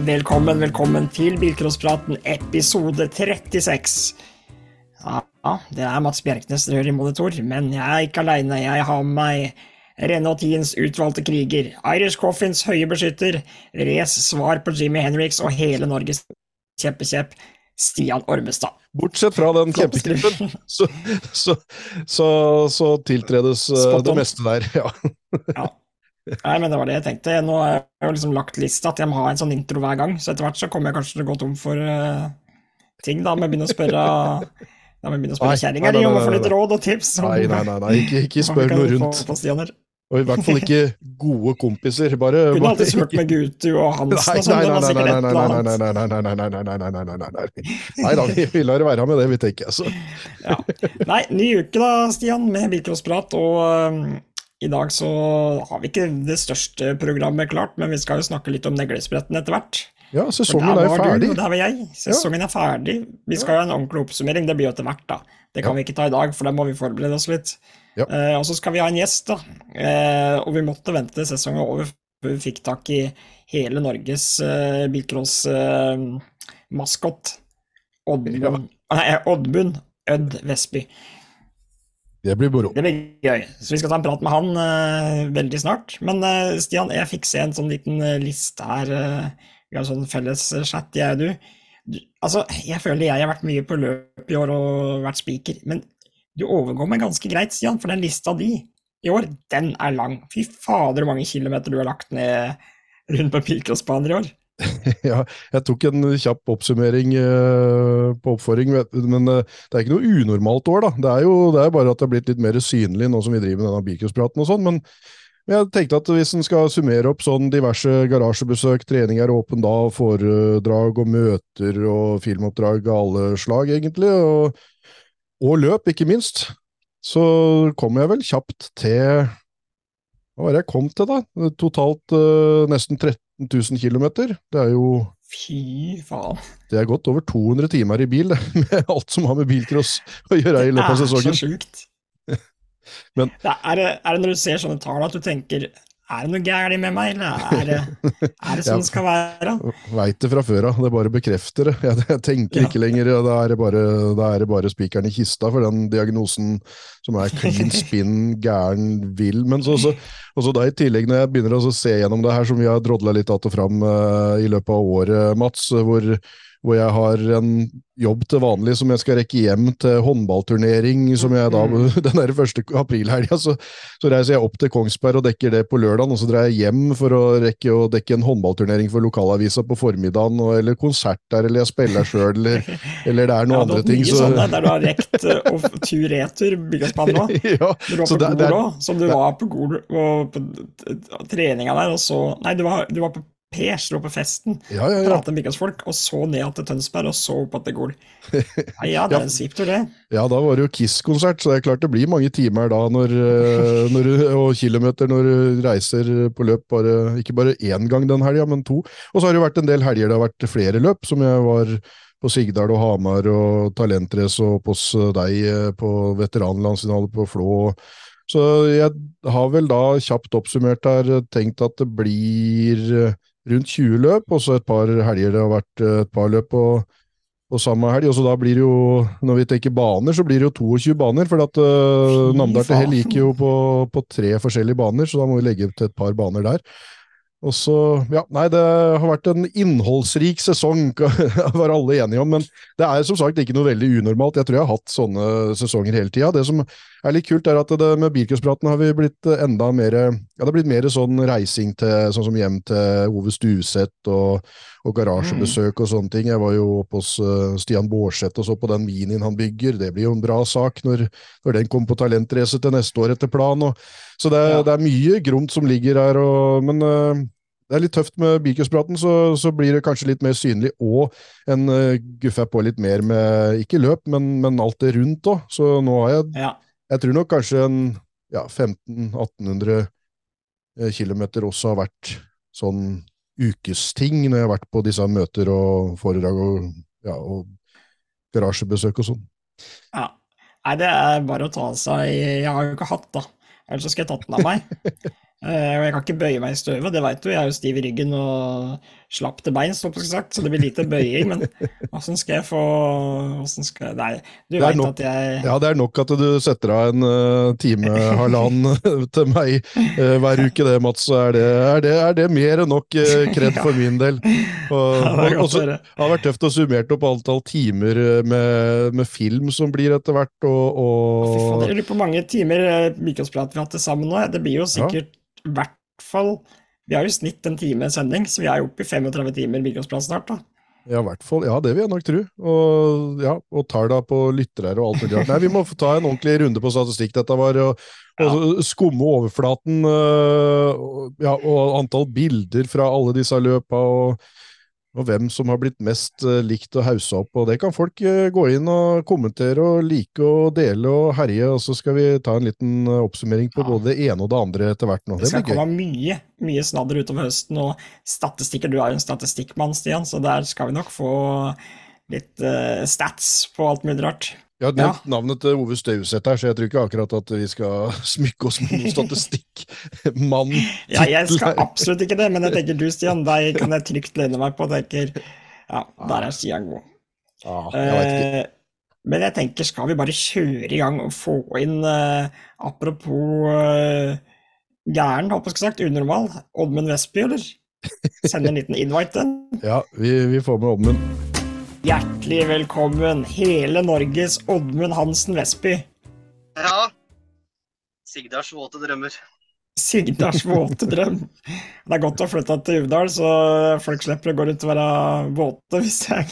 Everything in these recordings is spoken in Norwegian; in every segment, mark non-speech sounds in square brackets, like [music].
Velkommen, velkommen til Bilcrosspraten episode 36. Ja, det er Mats Bjerknes dere hører i monitor, men jeg er ikke aleine. Jeg har med meg Renault 10s utvalgte kriger, Irish Coffins høye beskytter, Race svar på Jimmy Henriks og hele Norges kjempekjepp, Stian Ormestad. Bortsett fra den kjempeklippen, så, så, så, så tiltredes uh, det meste der, [laughs] ja. ja. Nei, men det var det jeg tenkte. Nå har jeg jo liksom lagt lista at jeg må ha en sånn intro hver gang, så etter hvert så kommer jeg kanskje til å gå tom for uh, ting, da, med å begynne å spørre Da må jeg begynne å spørre kjerringa di om å få litt råd og tips. Nei, nei, nei, nei. ikke, ikke spør noe rundt. Og i hvert fall ikke gode kompiser. Bare Kunne alltid spurt med Gutu og Hansen og sånn. Nei, nei, nei, nei, nei, nei, nei, nei, nei, nei, nei, nei, nei, nei, nei, nei da, vi lar det være med det, vi tenker altså. ja. Nei, ny uke da, Stian, med bilcrossprat, og um, i dag så har vi ikke det største programmet klart, men vi skal jo snakke litt om neglespretten etter hvert. Ja, sesongen er ferdig. Du, der var jeg. Sesongen er ferdig. Vi skal ha en ordentlig oppsummering, det blir jo etter hvert, da. Det kan vi ikke ta i dag, for da må vi forberede oss litt. Ja. Eh, og så skal vi ha en gjest, da. Eh, og vi måtte vente sesongen over før vi fikk tak i hele Norges eh, bilcross-maskot. Eh, Oddmund, ja. Ødd Vestby. Det blir moro. Det blir gøy. Så vi skal ta en prat med han uh, veldig snart. Men uh, Stian, jeg fikk se en sånn liten uh, liste her. vi har en sånn felles chat, jeg og du. du. Altså, jeg føler jeg har vært mye på løp i år og vært speaker, men du overgår meg ganske greit, Stian, for den lista di i år, den er lang. Fy fader, hvor mange kilometer du har lagt ned rundt på pilcrossbaner i år. [laughs] ja, jeg tok en kjapp oppsummering uh, på oppfordring, men uh, det er ikke noe unormalt år, da. Det er jo det er bare at det er blitt litt mer synlig nå som vi driver med denne bilcrosspraten og sånn. Men jeg tenkte at hvis en skal summere opp sånn diverse garasjebesøk, trening er åpen da, foredrag og møter og filmoppdrag av alle slag, egentlig, og og løp, ikke minst, så kom jeg vel kjapt til Hva var det jeg kom til, da? Totalt uh, nesten 13 000 km. Det er jo Fy faen. Det er godt over 200 timer i bil, det, [laughs] med alt som har med bilcross å gjøre i løpet av sesongen. Det er så sjukt. [laughs] Men, er, det, er, det, når du ser sånne tall at du tenker er det noe gærent med meg, eller er det, er det sånn det skal være? Veit det fra før av, det bare bekrefter det. Jeg, jeg tenker ja. ikke lenger, da er det bare, bare spikeren i kista for den diagnosen som er clean [laughs] spin, gæren, vill. Men så, så, også da i tillegg, når jeg begynner å se gjennom det her som vi har drodla litt att og fram uh, i løpet av året, Mats, hvor hvor jeg har en jobb til vanlig som jeg skal rekke hjem til håndballturnering. som jeg da, mm. [laughs] Den der første aprilhelga så, så, reiser jeg opp til Kongsberg og dekker det på lørdagen, og så drar jeg hjem for å rekke å dekke en håndballturnering for lokalavisa på formiddagen, og, eller konsert der, eller jeg spiller sjøl, eller, [laughs] eller, det er noen ja, andre ting. Så... Sånn der, du har rekt uh, tur-retur Byggaspann nå. [laughs] ja, du var på Gol òg, som du var på Gol og på treninga der, og så Nei, du var, du var på Per slo på festen, ja, ja, ja. prata med folk, og så ned til Tønsberg, og så opp til Gol. Ja, ja, det er en sviptur, det. Ja, da var det jo Kiss-konsert, så det er klart det blir mange timer da når, eh, når, og kilometer når du reiser på løp bare, ikke bare én gang den helga, men to. Og så har det jo vært en del helger det har vært flere løp, som jeg var på Sigdal og Hamar og Talentrace og hos deg eh, på veteranlandsfinale på Flå. Så jeg har vel da kjapt oppsummert her tenkt at det blir rundt 20 løp, og så et par helger det har vært eh, et par løp på, på samme helg. og så da blir det jo, Når vi tenker baner, så blir det jo 22 baner. For at uh, Namdal til Hell gikk jo på, på, tre forskjellige baner, så da må vi legge til et par baner der. Og så, ja, nei, Det har vært en innholdsrik sesong, [laughs] var alle enige om. Men det er som sagt ikke noe veldig unormalt. Jeg tror jeg har hatt sånne sesonger hele tida. Det som er litt kult, er at det, med bilcrosspraten har vi blitt enda mer ja, det har blitt mer sånn reising til sånn som hjem til Ove Stuseth og, og garasjebesøk og sånne ting. Jeg var jo oppe hos uh, Stian Bårdseth og så på den minien han bygger. Det blir jo en bra sak når, når den kommer på talentrace til neste år etter planen. Så det, ja. det, er mye gromt som ligger her, og, men uh, det er litt tøft med Bilcrosspraten, så, så, blir det kanskje litt mer synlig, og en uh, guffer på litt mer med ikke løp, men, men alt det rundt òg. Så nå har jeg ja. Jeg tror nok kanskje en ja, 1500-1800 uh, km også har vært sånn ukesting når jeg har vært på disse møter og foredrag og, ja, og garasjebesøk og sånn. Ja. Nei, det er bare å ta seg Jeg har jo ikke hatt, da. Ellers så skal jeg tatt den av meg. [laughs] uh, og jeg kan ikke bøye meg i støvet, det veit du. Jeg er jo stiv i ryggen og slapp til beins, så det blir lite bøying. Men åssen skal jeg få skal jeg, Nei, du veit at jeg Ja, det er nok at du setter av en uh, time, [laughs] halvannen til meg uh, hver uke, det, Mats. Er det, er det, er det mer enn nok uh, [laughs] kred for min del. Og, [laughs] ja, og, så, det har vært tøft å summere opp antall timer med, med, film som blir etter hvert, og, og... Fy faen, Jeg lurer på hvor mange timer Mikkelsprat vi har hatt til sammen nå. Det blir jo sikkert i hvert fall vi har jo snitt en time sending, så vi er oppe i 35 timer mikrosplass snart. da. Ja, hvert fall. Ja, det vil jeg nok tro. Og, ja, og talla på lyttere og alt mulig. Nei, vi må få ta en ordentlig runde på statistikk. Dette var og, og skumme overflaten øh, ja, og antall bilder fra alle disse løpa. og og hvem som har blitt mest uh, likt og haussa opp. og Det kan folk uh, gå inn og kommentere og like og dele og herje, og så skal vi ta en liten uh, oppsummering på ja. både det ene og det andre etter hvert. nå. Det, det skal komme mye, mye snadder utover høsten, og statistikker. Du er jo en statistikkmann, Stian, så der skal vi nok få litt stats på alt mulig rart. Jeg har nevnt ja. navnet til Ove Stauseth her, så jeg tror ikke akkurat at vi skal [laughs] smykke oss med noen statistikkmann. [laughs] [laughs] ja, jeg skal absolutt ikke det, men jeg tenker du, Stian, deg kan jeg trygt lene meg på. tenker, Ja, der er Stian god. Ja, jeg vet ikke. Eh, men jeg tenker, skal vi bare kjøre i gang og få inn eh, Apropos eh, gæren, håper jeg sagt, unormal, Oddmund Vestby, eller? Sende en liten invite? ja, vi, vi får med Oddmund. Hjertelig velkommen, hele Norges Oddmund Hansen Vestby. Ja. Sigdars våte drømmer. Sigdars våte drøm. Det er godt å flytte til Uvdal, så folk slipper å gå rundt og være våte hvis jeg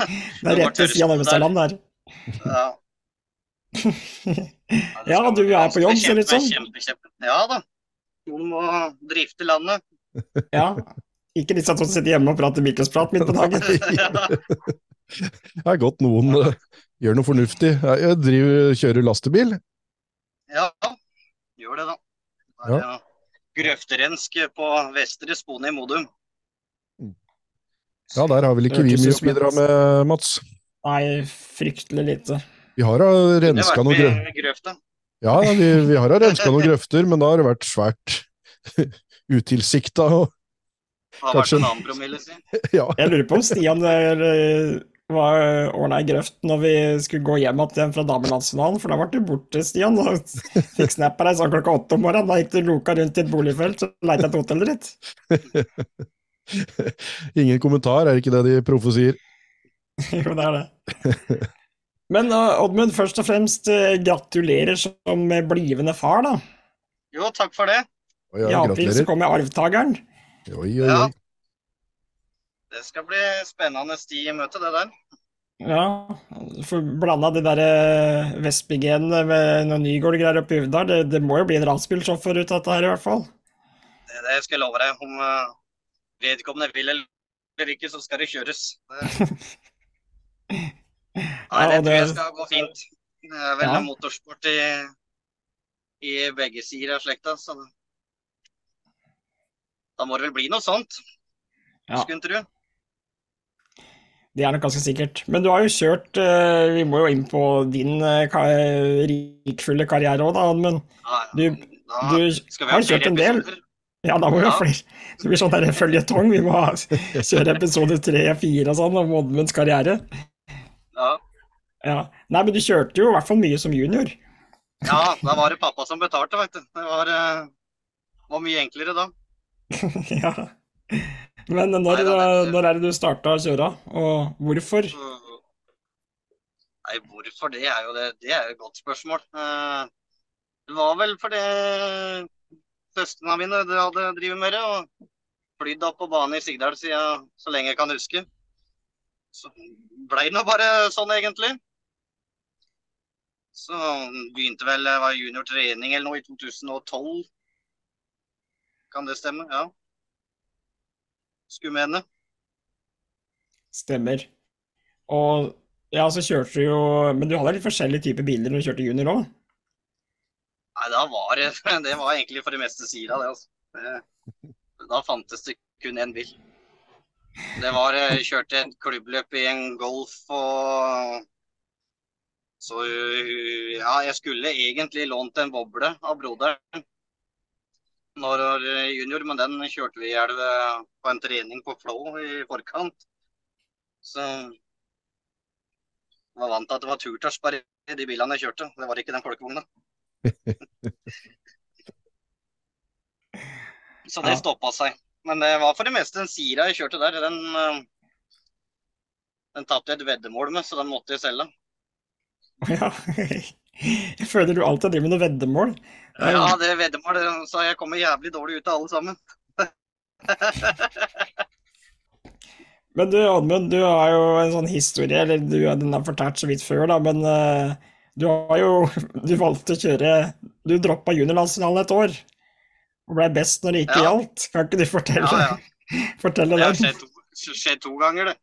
Det er rett ved siden av Narvestadland der. Ja. ja, [laughs] du er på jobb, ser det ut som. Kjempe, kjempe. Ja da. Noen må drifte landet. Ja. Ikke litt sånn som sitter hjemme og prate Mikkels-prat midt på dagen. [laughs] det er godt noen uh, gjør noe fornuftig. Jeg driver, kjører lastebil. Ja, gjør det, da. Det er, ja. Grøfterensk på Vestre Spone i Modum. Mm. Ja, der har vel ikke vi mye å bidra med, Mats? Nei, fryktelig lite. Vi har da renska noen grøfter. Ja, vi, vi har da renska noen grøfter, men da har det vært svært [laughs] utilsikta og har vært en annen promille, si. [laughs] ja. Jeg lurer på om Stian eh, var ordna i grøft når vi skulle gå hjem igjen fra damelandsfinalen, for da ble du borte, Stian. Og [laughs] fikk snap av deg sånn klokka åtte om morgenen. Da gikk du loka rundt i et boligfelt og leita etter hotellet ditt. [laughs] Ingen kommentar, er ikke det de proffe sier? jo, det er det. Men uh, Oddmund, først og fremst uh, gratulerer som blivende far, da. Jo, takk for det. I april så kommer arvtakeren. Oi, oi, oi. Det skal bli spennende sti i møte, det der. Ja, for blanda de der eh, Vestby-genene med noen Nygård-greier oppi i Uvdal, det, det, må jo bli en ransbilsjåfør ut av dette her, i hvert fall? Det, det skal jeg love deg. Om uh, vedkommende vil eller ikke, så skal det kjøres. Det... [laughs] Nei, det tror jeg skal gå fint. Det er vel ja. motorsport i, i begge sider av slekta, så da må det vel bli noe sånt, ja. skulle en tro. Det er nok ganske sikkert. Men du har jo kjørt uh, Vi må jo inn på din uh, rikfulle karriere òg, da. Men du, du har kjørt en del. Ja, da må vi ha flere. Det blir sånn [laughs] føljetong. Vi må [laughs] kjøre episode tre og fire og sånn om Oddmunds karriere. Ja. ja. Nei, men du kjørte jo i hvert fall mye som junior. Ja, da var det pappa som betalte, vet du. Det var, uh, var mye enklere da. [laughs] ja. Men når, Nei, når, er det du starta å kjøre, og hvorfor? Nei, hvorfor det er jo det, det er et godt spørsmål. Eh, det var vel fordi søstrene mine hadde drevet med det, og flydd opp på banen i Sigdal siden så lenge jeg kan huske. Så blei det nå bare sånn, egentlig. Så begynte vel, jeg var junior trening eller noe i 2012. Kan det stemme? Ja. Skulle mene. Stemmer. Og ja, så kjørte du jo Men du hadde litt forskjellige typer biler når du kjørte junior òg? Nei, da var det [laughs] Det var egentlig for det meste Sira, det, altså. Da fantes det kun én bil. Det var Jeg kjørte et klubbløp i en Golf og Så ja, jeg skulle egentlig lånt en boble av broderen. Når eh, junior, men den kjørte vi i elv eh, på en trening på Flå i forkant. Så jeg var vant til at det var turtørs bare i de bilene jeg kjørte. Det var ikke den folkevogna. [laughs] Så det Ja. stoppa seg. Men det var for det meste den Sira jeg kjørte der. Den, eh, den tapte jeg et veddemål med, så den måtte jeg selge. [laughs] Ja. Jeg [laughs] føler du alltid driver med noe veddemål. Ja, det veddemål. så jeg kommer jævlig dårlig ut av alle sammen. [laughs] Men du, Oddmund, du har jo en sånn historie, eller du, den er fortalt så vidt før, da, men eh, du har jo [laughs] Du valgte å kjøre Du droppa juniorlandsfinalen et år. Og ble best når det ikke Ja. gjaldt. Kan ikke du fortelle, Ja, ja. [laughs] fortelle Det har skjedd to, ganger, det.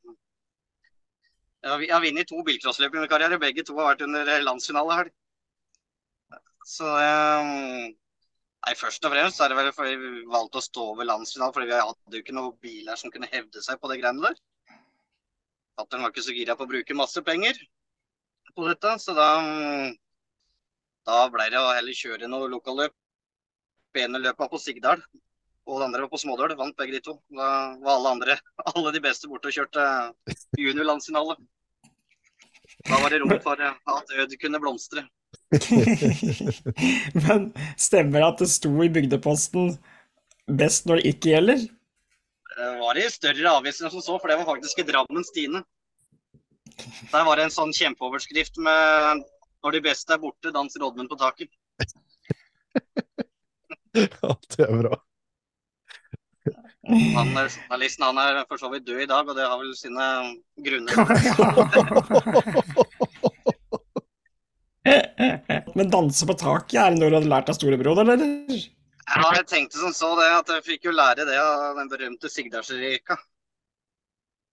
Jeg har, har vunnet to bilcrossløp i min karriere. Begge to har vært under landsfinale her. Så um, Nei, først og fremst er det vel fordi vi valgte å stå over landsfinalen, fordi vi hadde jo ikke noen biler som kunne hevde seg på de greiene der. Fatter'n var ikke så gira på å bruke masse penger på dette, så da Da ble det å heller kjøre noe lokalløp. Det på Sigdal, og det andre var på Smådøl. Vant begge de to. Da var alle andre, [laughs] alle de beste borte og kjørte juniorlandsfinale. Da var det rom for at Ød kunne blomstre. [laughs] Men stemmer det at det sto i bygdeposten 'best når det ikke gjelder'? Det var i større aviser enn som så, for det var faktisk i Drammens Stine. Der var det en sånn kjempeoverskrift med 'Når de beste er borte, danser Oddmund på taket'. [laughs] Ja, det er bra. Han, journalisten han er for så vidt død i dag, og det har vel sine grunner. [laughs] Men danse på taket, er noe du hadde lært av storebror, eller? Ja, jeg tenkte som så det, at jeg fikk jo lære det av den berømte Sigdalsreka.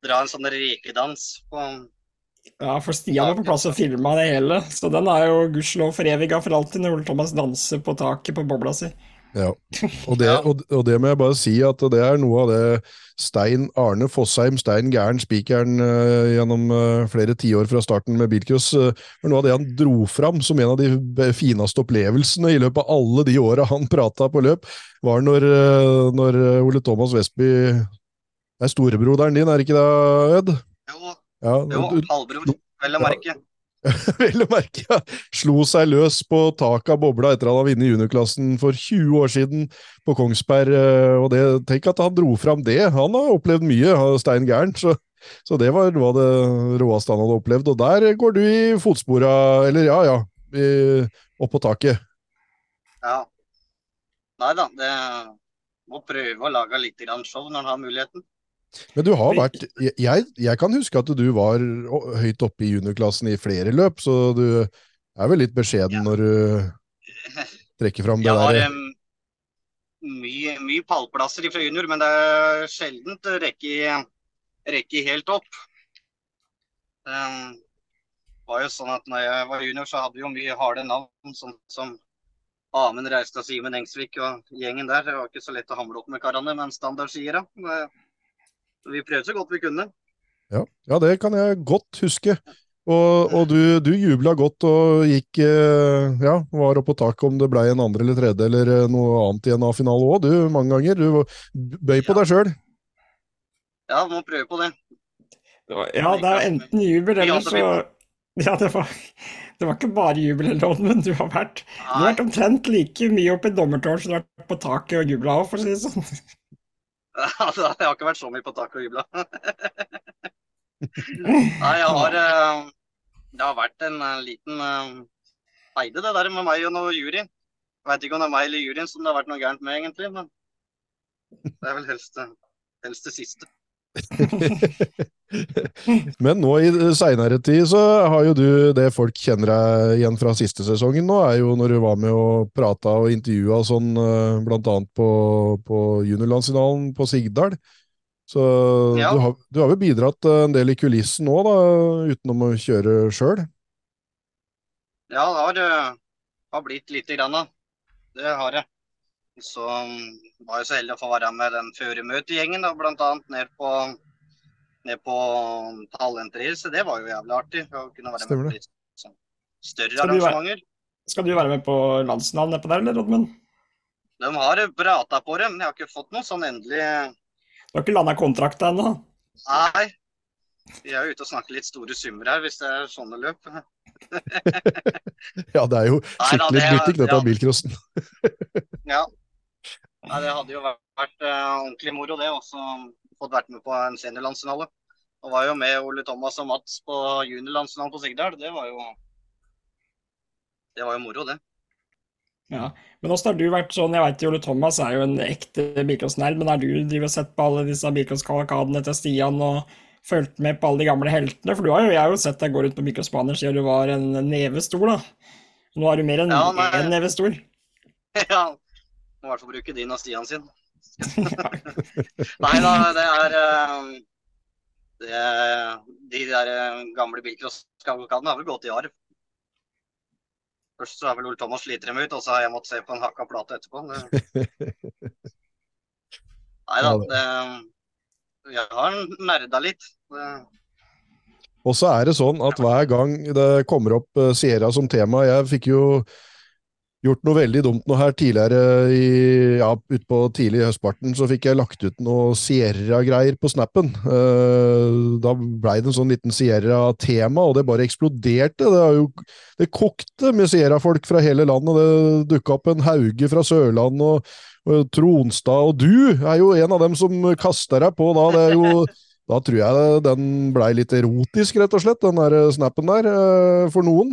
Dra en sånn rekedans på Ja, for Stian var på plass og filma det hele, så den er jo gudskjelov foreviga for alltid når Ole Thomas danser på taket på bobla si. Ja. [laughs] Og det, og, og det må jeg bare si at det er noe av det Stein Arne Fossheim, Stein Gæren, spikeren uh, gjennom uh, flere tiår fra starten med bilcross, uh, var noe av det han dro fram som en av de fineste opplevelsene i løpet av alle de åra han prata på løp, var når, uh, når eh, Ole Thomas Vestby er storebroderen din, er ikke det, Ed? Jo, Ja, jo halvbror, vel å Ja. [laughs] Vel å merke, ja. Slo seg løs på taket av bobla etter han hadde vunnet juniorklassen for 20 år siden på Kongsberg. eh, Og det, tenk at han dro fram det. Han har opplevd mye, Stein Gærent. Så, så det var noe av det råeste han hadde opplevd. Og der går du i fotspora, eller ja, ja, opp på taket. Ja. Nei da, det må prøve å lage litt show når han har muligheten. Men du har vært jeg, jeg kan huske at du var høyt oppe i juniorklassen i flere løp, så du er vel litt beskjeden Ja. når du [laughs] trekker fram det Jeg har um, mye, mye pallplasser fra junior, men det er sjelden rekke, rekke helt opp. Det var jo sånn at når jeg var junior, så hadde vi jo mye harde navn, sånn som Amund Reistad, Simen Engsvik og gjengen der. Det var ikke så lett å hamle opp med karene med en standardskiere. Vi prøvde så godt vi kunne. Ja, ja, det kan jeg godt huske. Og, og du, du jubla godt og gikk eh, Ja, var oppå på taket om det ble en andre eller tredje eller eh, noe annet i en A-finale òg, du, mange ganger. Du bøy på Ja. deg sjøl. Ja, må prøve på det. Det var- Ja, det er enten jubel, eller så [laughs] Ja, det var, det var ikke bare jubel eller noe, men du har vært Du har vært omtrent like mye oppe i dommertårnet som du har vært på taket og jubla òg, for å si det sånn. [laughs] altså, jeg har ikke vært så mye på taket og jubla. Nei, jeg har eh, Det har vært en eh, liten eide det der med meg og noe jury. Jeg veit ikke om det er meg eller juryen som det har vært noe gærent med, egentlig. Men det er vel helst, helst det siste. [laughs] [laughs] Men nå i seinere tid så har jo du det folk kjenner deg igjen fra siste sesongen nå, er jo når du var med og prata og intervjua sånn, eh, blant annet på, på juniorlandsfinalen på Sigdal. Så Ja. du, har, du har vel bidratt eh, en del i kulissen nå, da, utenom å kjøre sjøl? Ja, det har, eh, har blitt lite grann. da. Det har jeg. Så mm, var jeg så heldig å få være med den føremøtegjengen, annet ned på, ned på talentrace. Det var jo jævlig artig. Å kunne være Stemmer med det. på litt sånn større Skal du arrangementer. Skal du være med på landsfinalen nedpå der, eller, Rodman? De har prata på dem, men jeg har ikke fått noe sånn endelig Du har ikke landa kontrakta ennå? Nei. Vi er jo ute og snakker litt store summer her, hvis det er sånne løp. [laughs] Ja, det er jo skikkelig det- bryting, dette ja. av bilcrossen. Ja. Nei, det hadde jo vært, vært uh, ordentlig moro, det. Også fått vært med på en seniorlandsfinale. Og var jo med Ole Thomas og Mats på juniorlandsfinalen på Sigdal. Det var jo Det var jo moro, det. Ja. Men åssen har du vært sånn, jeg vet jo Ole Thomas er jo en ekte bilcrossnerd, men har du drivet og sett på alle disse bilcrosskavalkadene til Stian og fulgt med på alle de gamle heltene? For du har jo, jeg har jo sett deg gå rundt på bilcrossbaner siden du var en neve stor, da. Nå er du mer enn Ja, én neve stor. [laughs] ja. Må i hvert fall bruke din og Stian sin. [laughs] Nei da, det er eh, det, De der eh, gamle bilcrosskavalkadene har vel gått i arv. Først så har vel Ole Thomas slitt dem ut, og så har jeg måttet se på en hakka plate etterpå. [laughs] Nei da, det Jeg har nerda litt. Det... Og så er det sånn at hver gang det kommer opp eh, Sierra som tema Jeg fikk jo gjort noe veldig dumt nå her tidligere i, ja, utpå tidlig i høstparten, så fikk jeg lagt ut noe Sierra-greier på snappen. Uh, da blei det en sånn liten Sierra-tema, og det bare eksploderte. Det, jo, det kokte med Sierra-folk fra hele landet. Det dukka opp en Hauge fra Sørlandet og, og Tronstad, og du er jo en av dem som kaster deg på da. Det er jo da tror jeg den blei litt erotisk, rett og slett, den der snappen der, eh, for noen.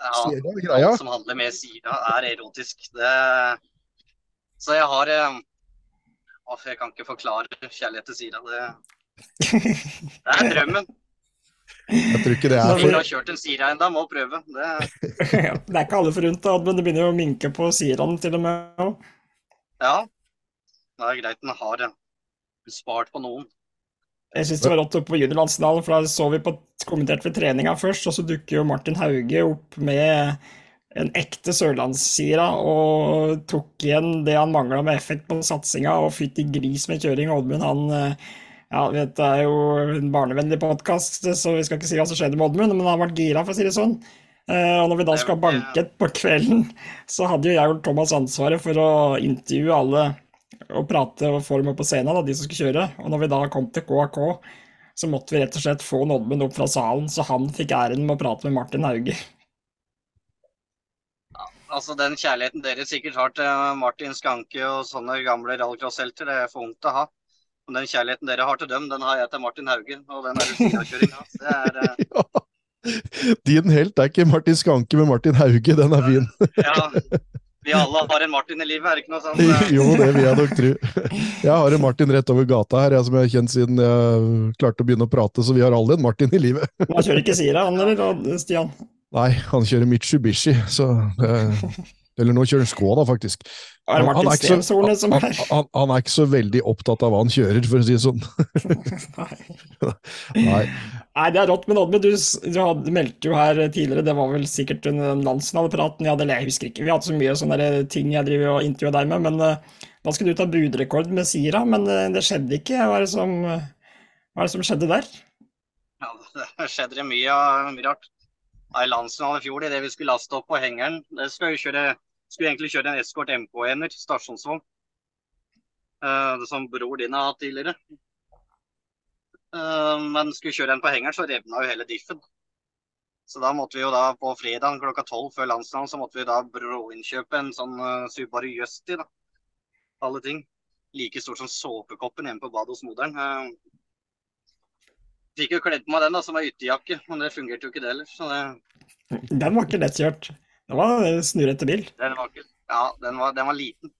Ja, alt som handler med Sira, er erotisk. Det... Så jeg har eh, jeg kan ikke forklare kjærlighet til Sira. Det, det er drømmen. Jeg tror ikke det er Ingen for har kjørt en Sira ennå, må prøve. Det... Ja, [laughs] Det er ikke alle forunt, men det begynner jo å minke på Siraen til og med. Ja. Det er greit den har eh, spart på noen. Jeg syns det var rått oppe på juniorlandsfinalen, for da så vi på kommentert ved treninga først, og så dukker jo Martin Hauge opp med en ekte sørlandssira og tok igjen det han mangla med effekt på satsinga, og fytti gris med kjøring. Oddmund, han eh, ja, vet, det er jo en barnevennlig podkast, så vi skal ikke si hva som skjedde med Oddmund, men han har vært gira, for å si det sånn. Eh, Og når vi da skal banke på kvelden, så hadde jo jeg og Thomas ansvaret for å intervjue alle og prate og få dem opp på scenen, da, de som skulle kjøre. Og når vi da kom til KAK, så måtte vi rett og slett få Oddmund opp fra salen, så han fikk æren med å prate med Martin Hauge. Altså Den kjærligheten dere sikkert har til Martin Skanke og sånne gamle rallycross-helter, det er for ungt å ha. Men den kjærligheten dere har til dem, den har jeg til Martin Haugen. Og den er Sira-kjøringa. Det er eh, [laughs] Ja. Din helt er ikke Martin Skanke, men Martin Hauge. Den er fin. Ja. Vi alle har en Martin i livet, er det ikke noe sånt? eh? [laughs] Jo, det vil jeg nok tro. Jeg har en Martin rett over gata her, jeg som jeg har kjent siden jeg klarte å begynne å prate, så vi har alle en Martin i livet. [laughs] Han kjører ikke Sira, han eller Stian? Nei, han kjører Mitsubishi, så det, Eller nå kjører han Skoda, faktisk. Er Han- er så- Han, han, han er ikke så veldig opptatt av hva han kjører, for å si det sånn. [laughs] Nei. Nei. Det er rått. Men Oddmund, du, du hadde, meldte jo her tidligere, det var vel sikkert under den landsfinalepraten jeg hadde, eller jeg husker ikke, vi hadde så mye sånne ting jeg driver og intervjuer deg med, men uh, da skulle du ta budrekord med Sira, men uh, det skjedde ikke. Hva er det som, uh, hva er det som skjedde der? Ja, det [laughs] skjedde det mye, av- mye rart. I landsfinalen i fjor, det vi skulle laste opp på hengeren, det skulle jo kjøre, skulle egentlig kjøre en Escort MK1-er, stasjonsvogn. Uh, som bror din har hatt tidligere. Uh, men skulle kjøre en på hengeren, så revna jo hele diffen. Så da måtte vi jo da på fredag klokka tolv før landsfinalen, så måtte vi da bråinnkjøpe en sånn uh, Subaru Justy, da. Alle ting. Like stor som såpekoppen hjemme på badet hos moderen. Uh, Fikk jo kledd på meg den da, som ei ytterjakke, men det fungerte jo ikke det heller. Så det, Den var ikke lettkjørt. Det var en snurrete bil. den var Ja, den var, den var liten.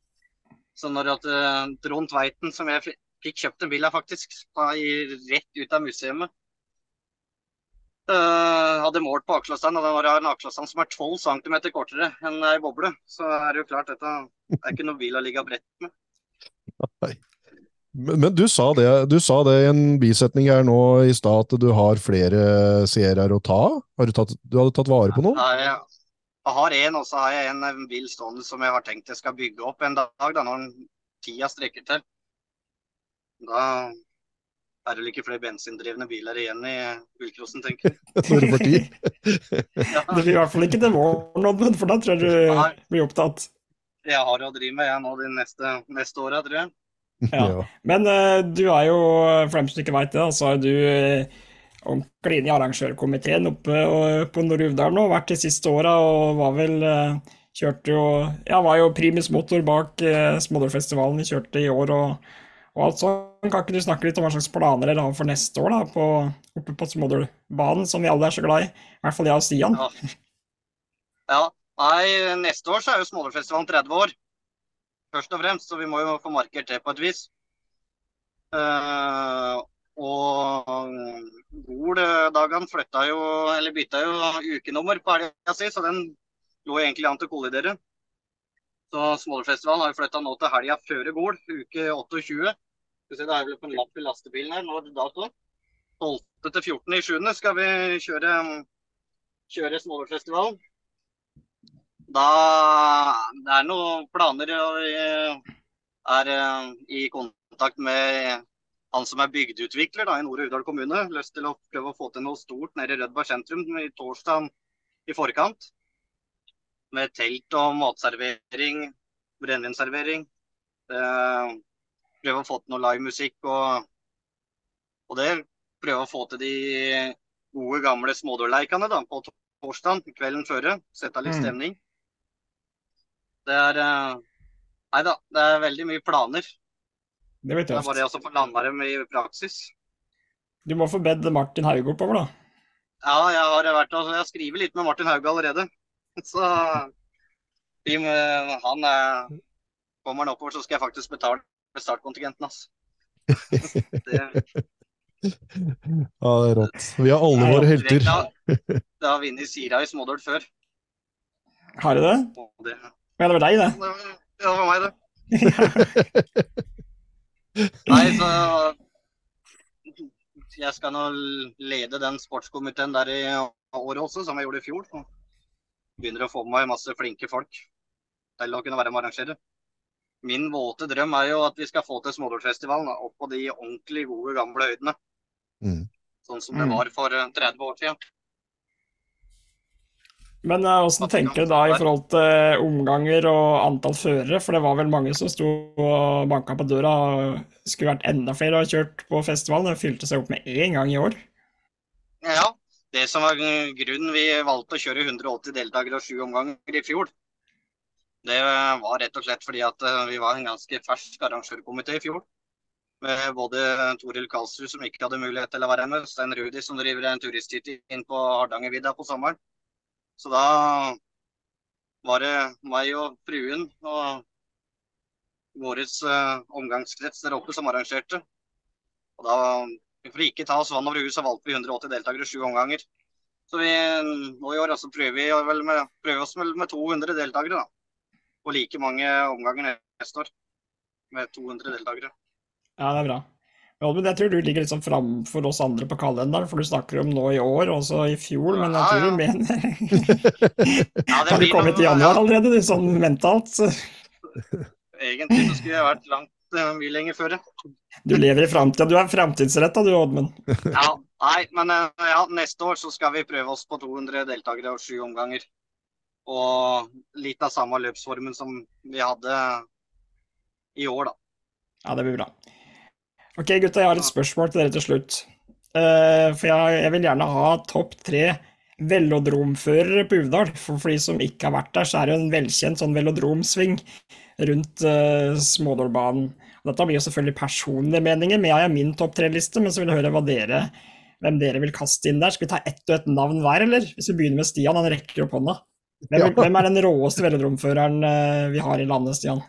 Så når at uh, Trond Tveiten, som jeg fikk kjøpt en bil av faktisk, rett ut av museet, uh, hadde målt på akselstand, og den var en akselstand som er 12 cm kortere enn ei boble, så er det jo klart dette er ikke noe bil å ligge bredt med. Men, men du, sa det, du sa det i en bisetning her nå i stad, at du har flere serier å ta av? Du, tatt, du hadde tatt vare på noen? Ja, jeg, har en, og så har jeg en vill bil stående som jeg har tenkt jeg skal bygge opp en dag, da, når tida strekker til. Da er det vel ikke flere bensindrevne biler igjen i bilcrossen, tenker jeg. [laughs] Når får tid? [laughs] Ja, Det blir i hvert fall ikke til våren, Oddmund, for da tror jeg du blir opptatt. jeg har å drive med jeg nå de neste, neste åra, tror jeg. Ja. Men uh, du er jo, for dem som ikke veit det, så er du eh, ordentlig inn i arrangørkomiteen oppe på Nord-Uvdal nå, vært de siste åra, og var vel eh, Kjørte jo Ja, var jo primus motor bak eh, Smådalfestivalen vi kjørte i år og, og alt sånt. Kan ikke du snakke litt om hva slags planer dere har for neste år, da, på, oppe på Smådalbanen, som vi alle er så glad i? I hvert fall jeg og Stian. Ja. Ja, nei, neste år så er jo Smådalfestivalen 30 år. Først og fremst, så vi må jo få markert det på et vis. Uh, og Gol-dagene flytta jo, eller bytta jo ukenummer på helga si, så den lå egentlig an til å kollidere. Så Smålerfestivalen har jo flytta nå til helga før Gol, uke 28. Skal vi se, Det er vel på en lapp i lastebilen her, nå er det dato. 12. til 14. i 7. skal vi kjøre, kjøre Smålerfestivalen. Da det er noen planer, og vi er eh, i kontakt med han som er bygdeutvikler da, i Nord- og Uvdal kommune. Lyst til å prøve å få til noe stort nede i Rødberg sentrum i torsdag i forkant. Med telt og matservering, brennevinservering. Eh, prøve å få til noe livemusikk og, og det. Prøve å få til de gode, gamle smådørleikene da, på torsdag kvelden før. Sette litt Mm. stemning. Det er eh, Nei da, det er veldig mye planer. Det blir Det er tøft. bare det å få landa dem i praksis. Du må få bedt Martin Hauge oppover, da. Ja, jeg har vært og jeg skriver litt med Martin Hauge allerede. [laughs] Så vi han er, kommer han oppover, så skal jeg faktisk betale startkontingenten hans. [laughs] Det, Ja, det er rått. Vi har alle våre helter. det [laughs] har vunnet Sira i smådøl før. Har du det? Det, Ja, det var deg, det. det var- det var meg, det. Nei, så jeg skal nå lede den sportskomiteen der i året også, som jeg gjorde i fjor. Så Begynner å få med meg masse flinke folk til å kunne være med å arrangere. Min våte drøm er jo at vi skal få til Smådølfestivalen da, opp på de ordentlig gode, gamle høydene. Mm. Sånn som det Mm. var for eh, 30 år siden. Men åssen hvordan tenker du da i forhold til omganger og antall førere? For det var vel mange som sto og banka på døra. og Skulle vært enda flere og kjørt på festivalen. Det fylte seg opp med én gang i år. Ja, det som var grunnen vi valgte å kjøre 180 deltakere og sju omganger i fjor, det var rett og slett fordi at eh, vi var en ganske fersk arrangørkomité i fjor. Med både Toril Karlsrud, som ikke hadde mulighet til å være med, Stein Rudi, som driver en turisthytte inn på Hardangervidda på sommeren. Så da var det meg og fruen og vår omgangskrets der oppe som arrangerte. Og da, for ikke ta oss vann over huet, så valgte vi 180 deltakere sju omganger. Så vi, nå i år altså, prøver vi vel med, prøver oss vel med 200 deltakere. da. Og like mange omganger neste år. Med 200 deltakere. Ja, det er bra. Men Oddmund, jeg tror du ligger litt sånn framfor oss andre på kalenderen, for du snakker om nå i år, og også i fjor, men jeg Ja, tror ja. du mener Ja, Har du kommet i januar allerede, du, sånn mentalt? Egentlig så skulle jeg vært langt eh, mye lenger før. ja. Du lever i framtida. Du er framtidsretta, du, Oddmund. Ja, nei, men eh, ja, neste år så skal vi prøve oss på 200 deltakere og sju omganger. Og litt av samme løpsformen som vi hadde i år, da. Ja, det blir bra. Ok, gutta, jeg har et spørsmål til dere til slutt. Uh, for jeg, jeg vil gjerne ha topp tre velodromførere på Uvdal. For, for de som ikke har vært der, så er det en velkjent sånn velodromsving rundt uh, Smådølbanen. Dette blir jo selvfølgelig personlige meninger, men jeg har min topp tre-liste. Men så vil jeg høre dere, hvem dere vil kaste inn der. Skal vi ta ett og ett navn hver, eller? Hvis vi begynner med Stian, han rekker opp hånda. Hvem, Ja. hvem er den råeste velodromføreren uh, vi har i landet, Stian?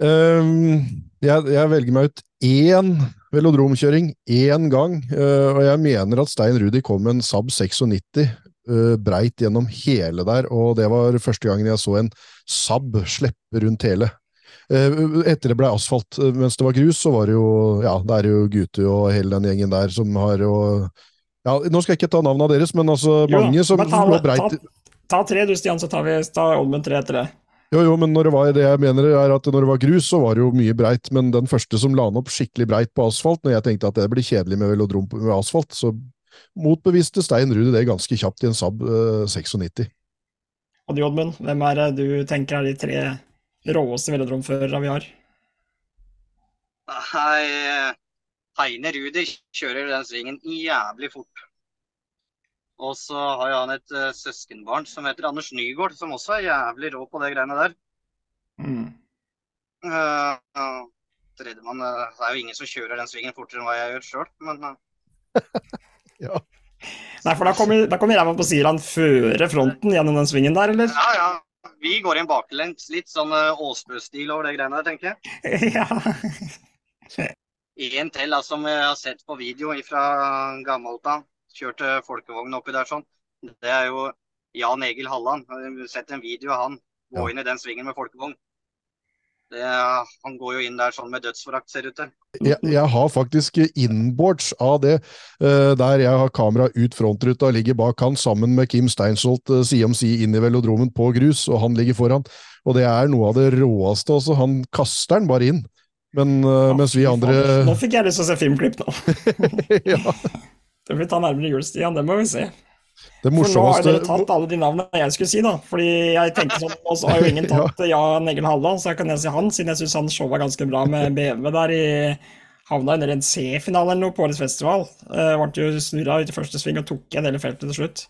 Um, jeg, jeg velger meg ut én velodromkjøring én gang, eh, og jeg mener at Stein Rudi kom med en Saab 96 eh, breit gjennom hele der, og det var første gangen jeg så en Saab slippe rundt hele. Eh, etter det ble asfalt, mens det var grus, så var det jo ja, det er jo Gutu og hele den gjengen der som har jo ja, Nå skal jeg ikke ta navnene deres, men altså Jo mange som men ta, lå ta, breit ta tre du, Stian, så tar vi ta Oddmund tre etter det. Jo, jo, men når det var det jeg mener er at når det var grus, så var det jo mye breit, men den første som la den opp skikkelig breit på asfalt, når jeg tenkte at det blir kjedelig med velodrom med asfalt, så motbeviste Stein Rudi det ganske kjapt i en Saab eh, 96. Og du, Oddmund, hvem er det du tenker er de tre råeste velodromførerne vi har? Nei, Heine Rudi kjører den svingen jævlig fort. Og så har han et uh, søskenbarn som heter Anders Nygaard, som også er jævlig rå på det greiene der. Mm. Uh, uh, tredjemann Det er jo ingen som kjører den svingen fortere enn hva jeg gjør sjøl, men [laughs] Ja. Nei, for da kommer, da kommer ræva på Siran føre fronten gjennom den svingen der, eller? ja, ja. Vi går inn baklengs. Litt sånn Åsbø-stil over det greiene der, tenker jeg. [laughs] ja. En til som jeg har sett på video fra gammelt av. Kjørte folkevogn oppi der sånn. Det er jo Jan Egil Halland. Sett en video av han gå inn i den svingen med folkevogn. Det, han går jo inn der sånn med dødsforakt, ser det ut til. Jeg, jeg har faktisk inboards av det, eh, der jeg har kamera ut frontruta, ligger bak han sammen med Kim Steinsholt eh, side om side inn i velodromen på grus, og han ligger foran. Og det er noe av det råeste også. Han kaster den bare inn. Men ja, mens vi andre. Nå fikk jeg lyst til å se filmklipp nå. [laughs] [laughs] ja, Det får vi ta nærmere jul, Stian. Det må vi se. Det For nå har dere tatt alle de navnene jeg skulle si, da. Fordi jeg tenkte sånn, og så har jo ingen [laughs] tatt Jan Egil Halland, så jeg kan jeg si han, siden jeg syns han showa ganske bra med BMW der i Havna under en C-finale eller noe på årets festival. Uh, ble jo snurra ut i første sving og tok igjen hele feltet til slutt.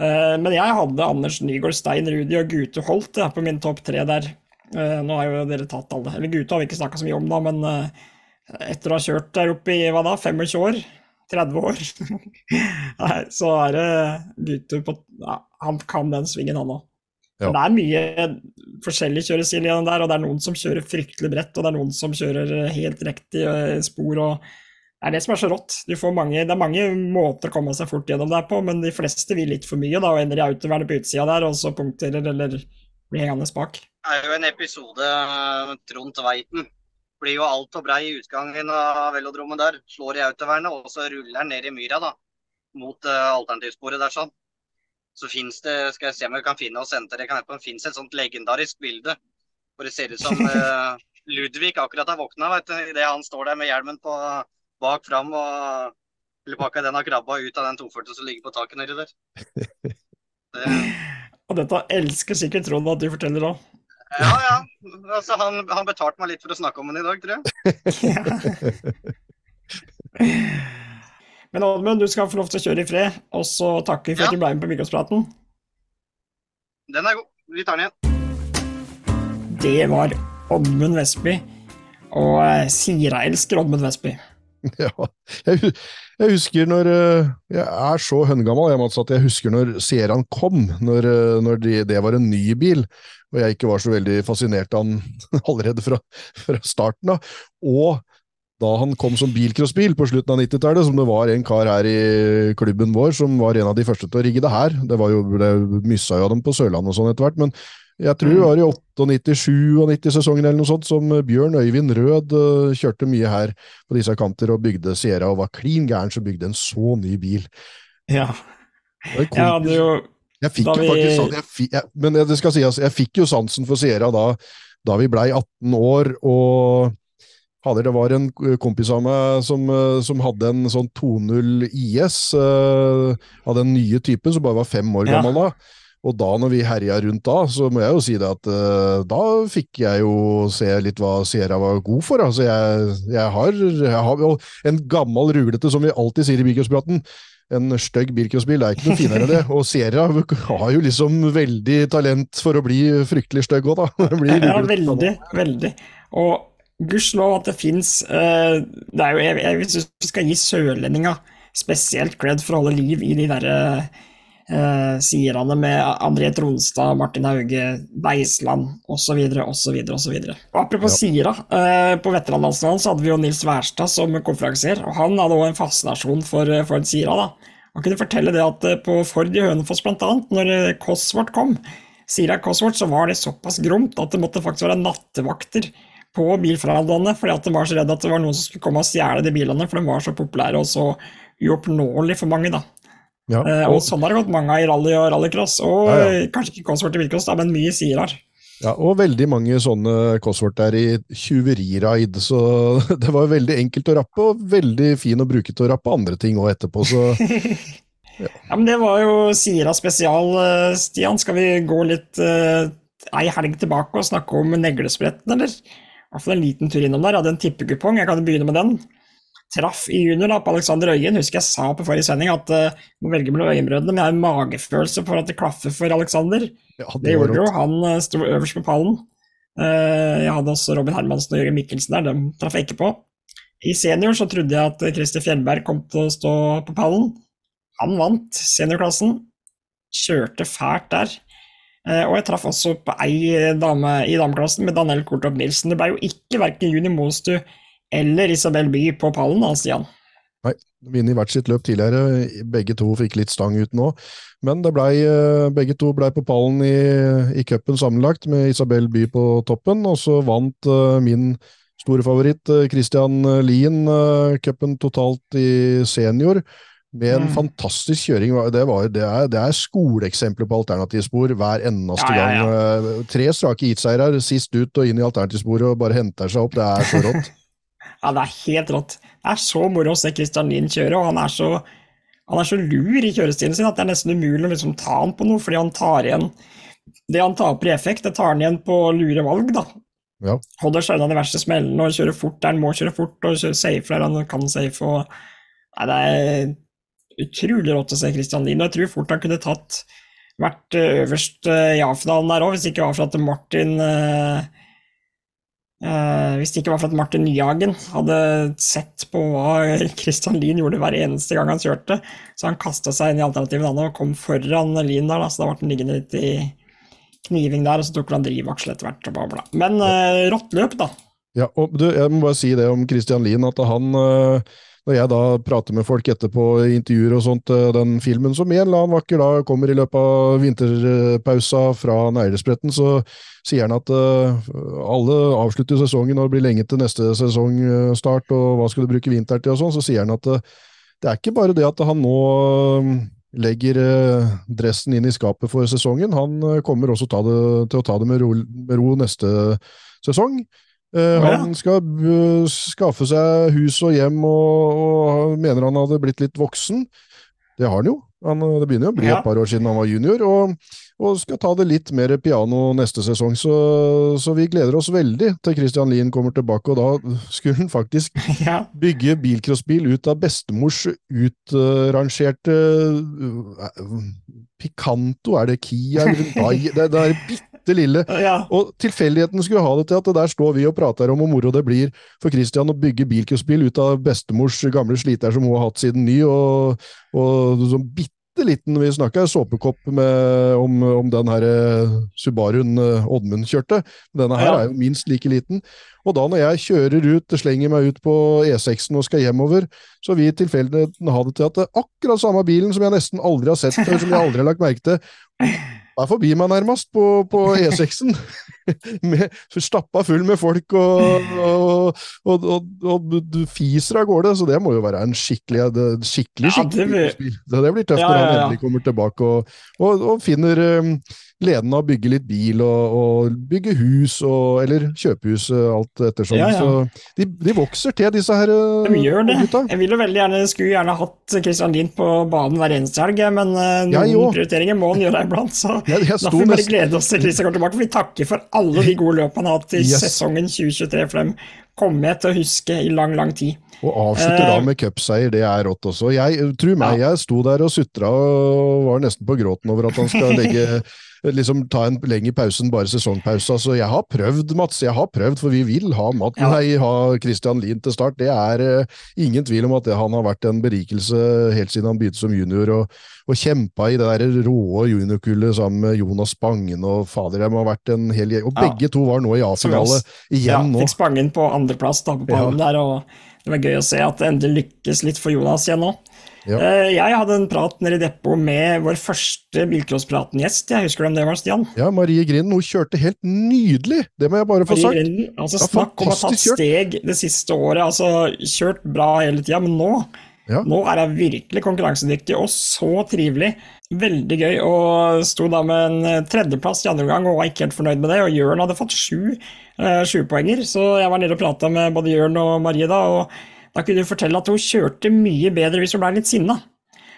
Uh, men jeg hadde Anders Nygaard, Stein Rudi og Gute Holt ja, på min topp tre der. Uh, nå har jo dere tatt alle. Eller Gute har vi ikke snakka så mye om, da, men uh, etter å ha kjørt der oppe i hva da, 25 år? 30 år? [laughs] Nei, så er det Guttur på ja, Han kan den svingen, han òg. Ja. Det er mye forskjellig kjørestil igjen der, og det er noen som kjører fryktelig bredt, og det er noen som kjører helt riktig eh, spor. og Det er det som er så rått. Du får mange, det er mange måter å komme seg fort gjennom der på, men de fleste vil litt for mye da, og ender i autovernet på utsida der, og så punkterer eller blir hengende bak. Det er jo en episode Trond Tveiten. Blir jo altfor brei i utgangen av velodromen der. Slår i autovernet, og så ruller han ned i myra da, mot uh, alternativsporet der sånn. Så finnes det, skal jeg se om jeg kan finne og sende det, det kan jeg på, finnes et sånt legendarisk bilde. Hvor det ser ut som uh, [laughs] Ludvig akkurat har våkna, vet du. Idet han står der med hjelmen på bak fram og eller pakka den har krabba ut av den 240 som ligger på taket nedi der. [laughs] Det, Og dette elsker sikkert Trond at du forteller òg. Ja, ja. Altså, han, han betalte meg litt for å snakke om den i dag, tror jeg. [laughs] Men Oddmund, du skal få lov til å kjøre i fred, og så takker vi for Ja. at du ble med på Bygårdspraten. Den er god. Vi tar den igjen. Det var Oddmund Vestby. Og eh, Sira elsker Oddmund Vestby. [laughs] Ja, jeg, husker når eh, Jeg er så høngammal jeg, at jeg husker når Sierraen kom, når, eh, når de, det var en ny bil, og jeg ikke var så veldig fascinert av den [laughs] allerede fra, fra starten av. Og da han kom som bilcrossbil på slutten av 90-tallet, som det var en kar her i klubben vår som var en av de første til å rigge det her. Det var jo, det myssa jo av dem på Sørlandet og sånn etter hvert, men jeg tror det var i 98-97-sesongen eller noe sånt som Bjørn Øyvind Rød eh, kjørte mye her på disse kanter og bygde Sierra og var klin gæren som bygde en så ny bil. Ja. Jeg hadde jo jeg fikk Da jo faktisk jeg fikk, jeg, Men det skal sies, jeg fikk jo sansen for Sierra da, da vi blei 18 år, og det var en kompis av meg som, eh, som hadde en sånn 2.0 IS uh, av den nye typen, som bare var fem år Ja. gammel da. Og da når vi herja rundt da, så må jeg jo si det at uh, da fikk jeg jo se litt hva Sierra var god for. Altså jeg, jeg, har, jeg har en gammel ruglete, som vi alltid sier i bilcrosspraten, en stygg bilcrossbil, er ikke noe finere enn det. Og Sierra har jo liksom veldig talent for å bli fryktelig stygg òg, da. Blir Ja, veldig, veldig. Og gudskjelov at det fins Det er jo Jeg, jeg syns vi skal gi sørlendinga spesielt cred for å holde liv i de derre uh, sierne med André Tronstad, Martin Hauge, Beisland osv. osv. osv. Og apropos Sira, eh, på veteranlandsfinalen så hadde vi jo Nils Wærstad som konferansier, og han hadde òg en fascinasjon for, eh, for Sira. da. Han kunne fortelle det at eh, på Ford i Hønefoss annet, når eh, Cosworth kom, Sira Cosworth, så var det såpass gromt at det måtte faktisk være nattevakter på bilforhandlerne, fordi at de var så redd at det var noen som skulle komme og stjele de bilene, for de var så populære og så uoppnåelige for mange, da. Ja, Eh, og sånn har det gått mange av i rally og rallycross, og Ja, ja. kanskje ikke Cosworth i bilcross, men mye Sirar. Ja, og veldig mange sånne Cosworth der i tjuveriraid, så [laughs] det var veldig enkelt å rappe, og veldig fin å bruke til å rappe andre ting òg etterpå, så [laughs] Ja, men det var jo Sira spesial, eh, Stian. Skal vi gå litt eh, ei helg tilbake og snakke om neglespretten, eller? I hvert fall en liten tur innom der. Jeg hadde en tippekupong, jeg kan begynne med den. Traff i junior da, på Alexander Øyen. Husker jeg sa på forrige sending at uh, må velge mellom Øyenbrødrene, men jeg har en magefølelse for at det klaffer for Alexander. Ja, Det gjorde det jo. Han uh, sto øverst på pallen. Uh, jeg hadde også Robin Hermansen og Jørgen Mikkelsen der, dem traff jeg ikke på. I senior så trodde jeg at Christer Fjellberg kom til å stå på pallen. Han vant seniorklassen. Kjørte fælt der. Og jeg traff også på ei dame i dameklassen med Daniel Kortop Nilsen. Det ble jo ikke verken Juni Mostu eller Isabel By på pallen, da, Stian. Nei, vunnet hvert sitt løp tidligere. Begge to fikk litt stang ut nå. Men det ble, eh, begge to ble på pallen i, i cupen sammenlagt, med Isabel By på toppen. Og så vant uh, min store favoritt, uh, Christian Lien, uh, cupen totalt i senior. Med en Mm. fantastisk kjøring. Det, var, det, er, det er skoleeksempler på alternativspor hver eneste Ja, ja, ja. gang. Eh, Tre strake heatseiere, sist ut og inn i alternativsporet og bare henter seg opp. Det er så rått. [laughs] Ja, det er helt rått. Det er så moro å se Christian Lien kjøre, og han er så, han er så lur i kjørestilen sin at det er nesten umulig å liksom ta han på noe, fordi han tar igjen Det han taper i effekt, det tar han igjen på lure valg, da. Ja. Holder seg unna de verste smellene og kjører fort der han må kjøre fort, og kjører safe der han kan safe. Og... Nei, det er utrolig rått å se Christian Lien, og jeg tror fort han kunne tatt vært øverst eh, i A-finalen der òg, hvis det ikke var for at Martin eh, Eh, hvis det ikke var for at Martin Nyhagen hadde sett på hva [laughs] Christian Lien gjorde hver eneste gang han kjørte, så han kasta seg inn i alternativet og kom foran Lien der, da, så da ble han liggende litt i kniving der, og så tok han drivaksel etter hvert. og bla, bla. Men eh, rått løp, da. Ja, og du, jeg må bare si det om Christian Lien, at han øh, Når jeg da prater med folk etterpå i intervjuer og sånt, øh, den filmen som en eller annen vakker da kommer i løpet av vinterpausa fra Neglespretten, så sier han at øh, alle avslutter sesongen og det blir lenge til neste sesongstart, og hva skal du bruke vinteren til og sånn, så sier han at øh, det er ikke bare det at han nå legger dressen inn i skapet for sesongen, han kommer også ta det, til å ta det med ro, med ro neste sesong. Eh, Han skal uh, skaffe seg hus og hjem, og, og mener han hadde blitt litt voksen. Det har han jo. Han, uh, det begynner jo å bli Ja. et par år siden han var junior, og, og skal ta det litt mer piano neste sesong. Så, så vi gleder oss veldig til Christian Lien kommer tilbake, og da skulle han faktisk [laughs] ja. bygge bilcrossbil ut av bestemors utrangerte uh, Picanto, er det Kia? Det, det er bitte lille. ja. Og tilfeldigheten skulle ha det til at det der står vi og prater om hvor moro det blir for Christian å bygge bilcrossbil ut av bestemors gamle sliter som hun har hatt siden ny, og, og sånn bitte liten Vi snakka såpekopp med, om, om den her eh, Subaruen eh, Oddmund kjørte. Denne her Ja. er jo minst like liten. Og da når jeg kjører ut, slenger meg ut på E6-en og skal hjemover, så vil tilfeldigheten ha det til at det er akkurat samme bilen som jeg nesten aldri har sett før, som jeg aldri har lagt merke til, er forbi meg nærmest på, på [laughs] E6-en. Stappa full med folk, og, og, og, og, du fiser av gårde. Så det må jo være en skikkelig skikkelig, skikkelig, Ja, det blir- det blir tøft Ja, når han endelig kommer tilbake og, finner um, gleden av å bygge litt bil og, bygge hus, og, eller kjøpe hus, alt ettersom. Så de, de vokser til, disse her De gjør det. gutta. Jeg vil jo veldig gjerne, skulle gjerne hatt Christian Lien på banen hver eneste helg, men eh, noen prioriteringer må han gjøre iblant. Så Jeg, jeg da får vi bare glede oss til Lise kommer tilbake. For vi takker for alle de gode løpene han har hatt i Yes. sesongen 2023, for dem kommer jeg til å huske i lang, lang tid. Og avslutter da Eh, med cupseier, det er rått også. Jeg, tro meg, jeg sto der og sutra og var nesten på gråten over at han skal [laughs] legge liksom ta en lengre pause enn bare sesongpause. Altså, jeg har prøvd, Mats. Jeg har prøvd, for vi vil ha Matt, Ja. nei, ha Christian Lien til start. Det er uh, ingen tvil om at det, han har vært en berikelse helt siden han begynte som junior, og, og kjempa i det der råe juniorkullet sammen med Jonas Spangen og fader, de har vært en hel gjeng. Og Ja. begge to var nå i A-finale igjen Ja, nå. fikk Spangen på andreplass da, på pallen der, og det var gøy å se at det endelig lykkes litt for Jonas igjen nå. Ja. Eh, Jeg hadde en prat nede i depot med vår første Bilcrosspraten-gjest. Jeg husker hvem det var, Stian? Ja, Marie Grinden, hun kjørte helt nydelig! Det må jeg bare få Marie sagt. Grinden, altså Snakk om å ha tatt steg det siste året. altså Kjørt bra hele tida, men nå Ja. Nå er hun virkelig konkurransedyktig og så trivelig. Veldig gøy. Og sto da med en tredjeplass i andre omgang og var ikke helt fornøyd med det. Og Jørn hadde fått sju eh, sjupoenger, så jeg var nede og prata med både Jørn og Marie da. og da kunne hun fortelle at hun kjørte mye bedre hvis hun ble litt sinna.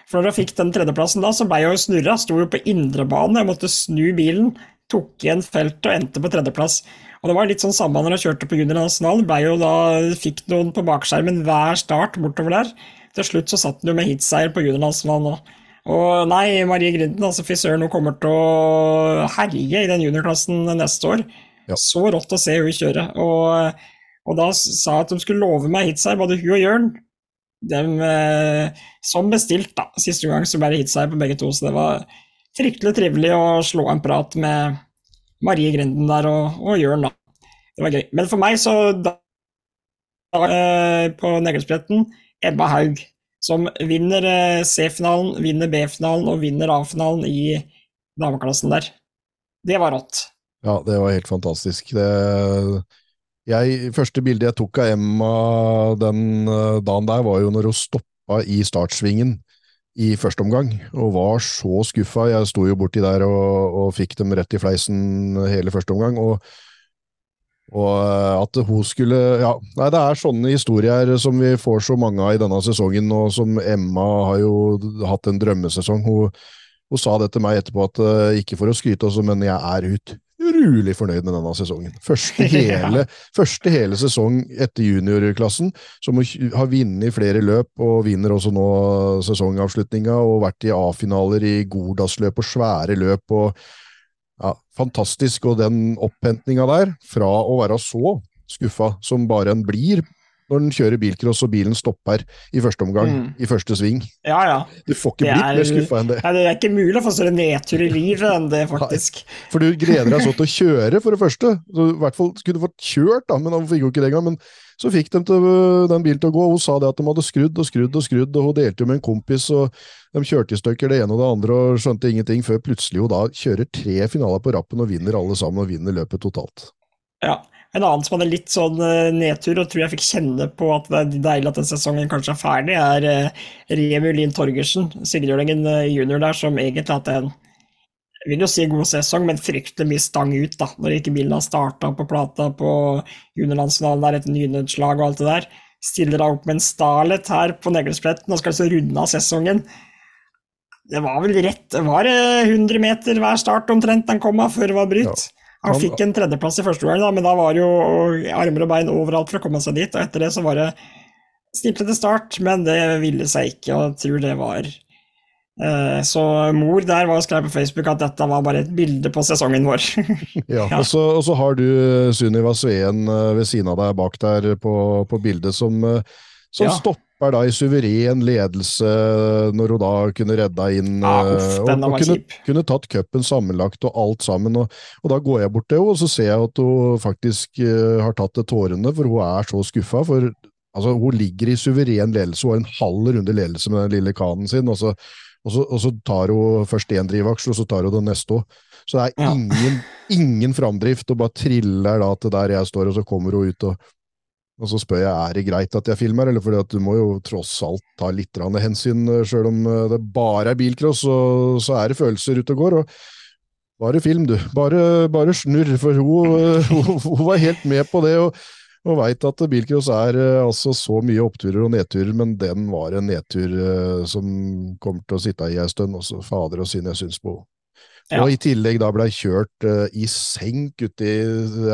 For når hun fikk den tredjeplassen da, så ble hun snurra. Sto jo på indrebane måtte snu bilen tok igjen feltet og endte på tredjeplass. Og det var litt sånn samme når hun kjørte på juniornasjonalen. Ble jo da, fikk noen på bakskjermen hver start bortover der. Til slutt så satt han jo med hitseier på juniornasjonalen òg. Og nei, Marie Grinden, altså fy søren, hun kommer til å herje i den juniorklassen neste år. Ja. Så rått å se hun kjøre. Og, og da sa at de skulle love meg hitseier, både hun og Jørn. Dem, eh, som bestilt, da. Siste gang så ble det hitseier på begge to, så det var fryktelig trivelig å slå en prat med Marie Grinden der og, og Jørn, da. Det var gøy. Men for meg så da, eh, på Neglespretten, Ebba Haug, som vinner eh, C-finalen, vinner B-finalen og vinner A-finalen i dameklassen der. Det var rått. Ja, det var helt fantastisk. Det, jeg, første bildet jeg tok av Emma den eh, dagen der, var jo når hun stoppa i startsvingen i første omgang, og var så skuffa. Jeg sto jo borti der og, og fikk dem rett i fleisen hele første omgang. og og at hun skulle Ja, nei, det er sånne historier som vi får så mange av i denne sesongen, og som Emma har jo hatt en drømmesesong. Hun, hun sa det til meg etterpå, at uh, ikke for å skryte også, men jeg er utrolig fornøyd med denne sesongen. Første [laughs] hele, første hele sesong etter juniorklassen, som har vunnet flere løp, og vinner også nå sesongavslutninga, og vært i A-finaler i Gordalsløp og svære løp. og ja, fantastisk, og den opphentninga der, fra å være så skuffa som bare en blir når den kjører bilcross og bilen stopper i første omgang, Mm. i første sving. Ja, ja. Du får ikke blitt er- mer skuffa enn det. Ja, det er ikke mulig å få større nedtur i [laughs] livet enn det, faktisk. For du gleder deg så til å kjøre, for det første. Så I hvert fall skulle du fått kjørt, da, men han fikk jo ikke det engang. Men så fikk de til, den bilen til å gå, og hun sa det at de hadde skrudd og skrudd og skrudd, og hun delte jo med en kompis, og de kjørte i stykker det ene og det andre og skjønte ingenting, før plutselig hun da kjører tre finaler på rappen og vinner alle sammen, og vinner løpet totalt. Ja. En annen som hadde litt sånn eh, nedtur, og tror jeg fikk kjenne på at det er deilig at den sesongen kanskje er ferdig, er eh, Remi Lien Torgersen, Sigrjølingen eh, junior der, som egentlig hatt en jeg vil jo si god sesong, men fryktelig mye stang ut, da, når ikke bilen har starta på plata på juniorlandsfinalen der etter nynødslag og alt det der. Stiller da opp med en Starlet her på Neglespletten og skal altså runde av sesongen. Det var vel rett Det var eh, 100 meter hver start omtrent han kom av før det var bryt. Han Han- fikk en tredjeplass i første gang, da, men da var det jo armer og bein overalt for å komme seg dit. Og etter det så var det til start, men det ville seg ikke, og jeg tror det var eh, Så mor der var og skrev på Facebook at dette var bare et bilde på sesongen vår. [laughs] Ja. Og, så, og så har du eh, Sunniva Sveen eh, ved siden av deg bak der på, på bildet, som, som Ja. stopper da i suveren ledelse når hun da kunne redda inn Ja, eh, uff, og, og kunne, kunne tatt cupen sammenlagt og alt sammen. Og, og da går jeg bort til henne, og så ser jeg at hun faktisk uh, har tatt til tårene, for hun er så skuffa. For altså, hun ligger i suveren ledelse, hun har en halv runde ledelse med den lille kanen sin. og så og så, og så tar hun først én drivaksel, og så tar hun den neste òg. Så det er Ja. ingen, ingen framdrift, og bare triller da til der jeg står, og så kommer hun ut og og så spør jeg er det greit at jeg filmer, eller fordi at du må jo tross alt ta litt hensyn, sjøl om eh, det bare er bilcross, så, så er det følelser ute og går. og Bare film, du. Bare, bare snurr, for hun, eh, hun, [laughs] hun var helt med på det. og og veit at bilcross er eh, altså så mye oppturer og nedturer, men den var en nedtur eh, som kommer til å sitte i ei stund. Også fader og syn jeg syns på. Ja. Og i tillegg da blei kjørt uh, i senk uti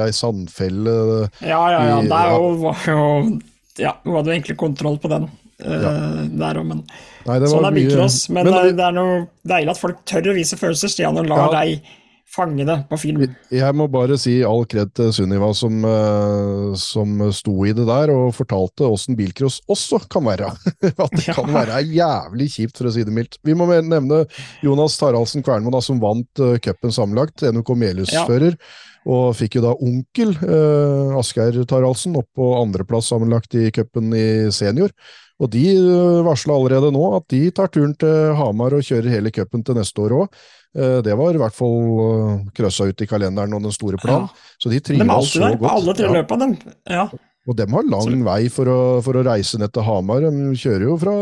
ei sandfelle. Ja, ja, ja. I- Der ja. var jo Ja, hun hadde jo egentlig kontroll på den eh, der òg, men Nei, det sånn er bilcross. Men, men det, det er noe deilig at folk tør å vise følelser, Stian, og lar Ja. deg fange det på film. Jeg må bare si all kred til Sunniva som, eh, som sto i det der og fortalte åssen bilcross også kan være. [laughs] At det kan være jævlig kjipt, for å si det mildt. Vi må nevne Jonas Taraldsen Kvernmo, da, som vant uh, cupen sammenlagt. NOK Melhus-fører. Og fikk jo da onkel eh, Asgeir Taraldsen opp på andreplass sammenlagt i cupen i senior. Og de uh, varsla allerede nå at de tar turen til Hamar og kjører hele cupen til neste år òg. Det var i hvert fall uh, krøssa ut i kalenderen og den store planen. Så de trives så godt. alle tre Ja. løpa, dem. Ja. Og dem har lang vei for å, for å reise ned til Hamar. De kjører jo fra,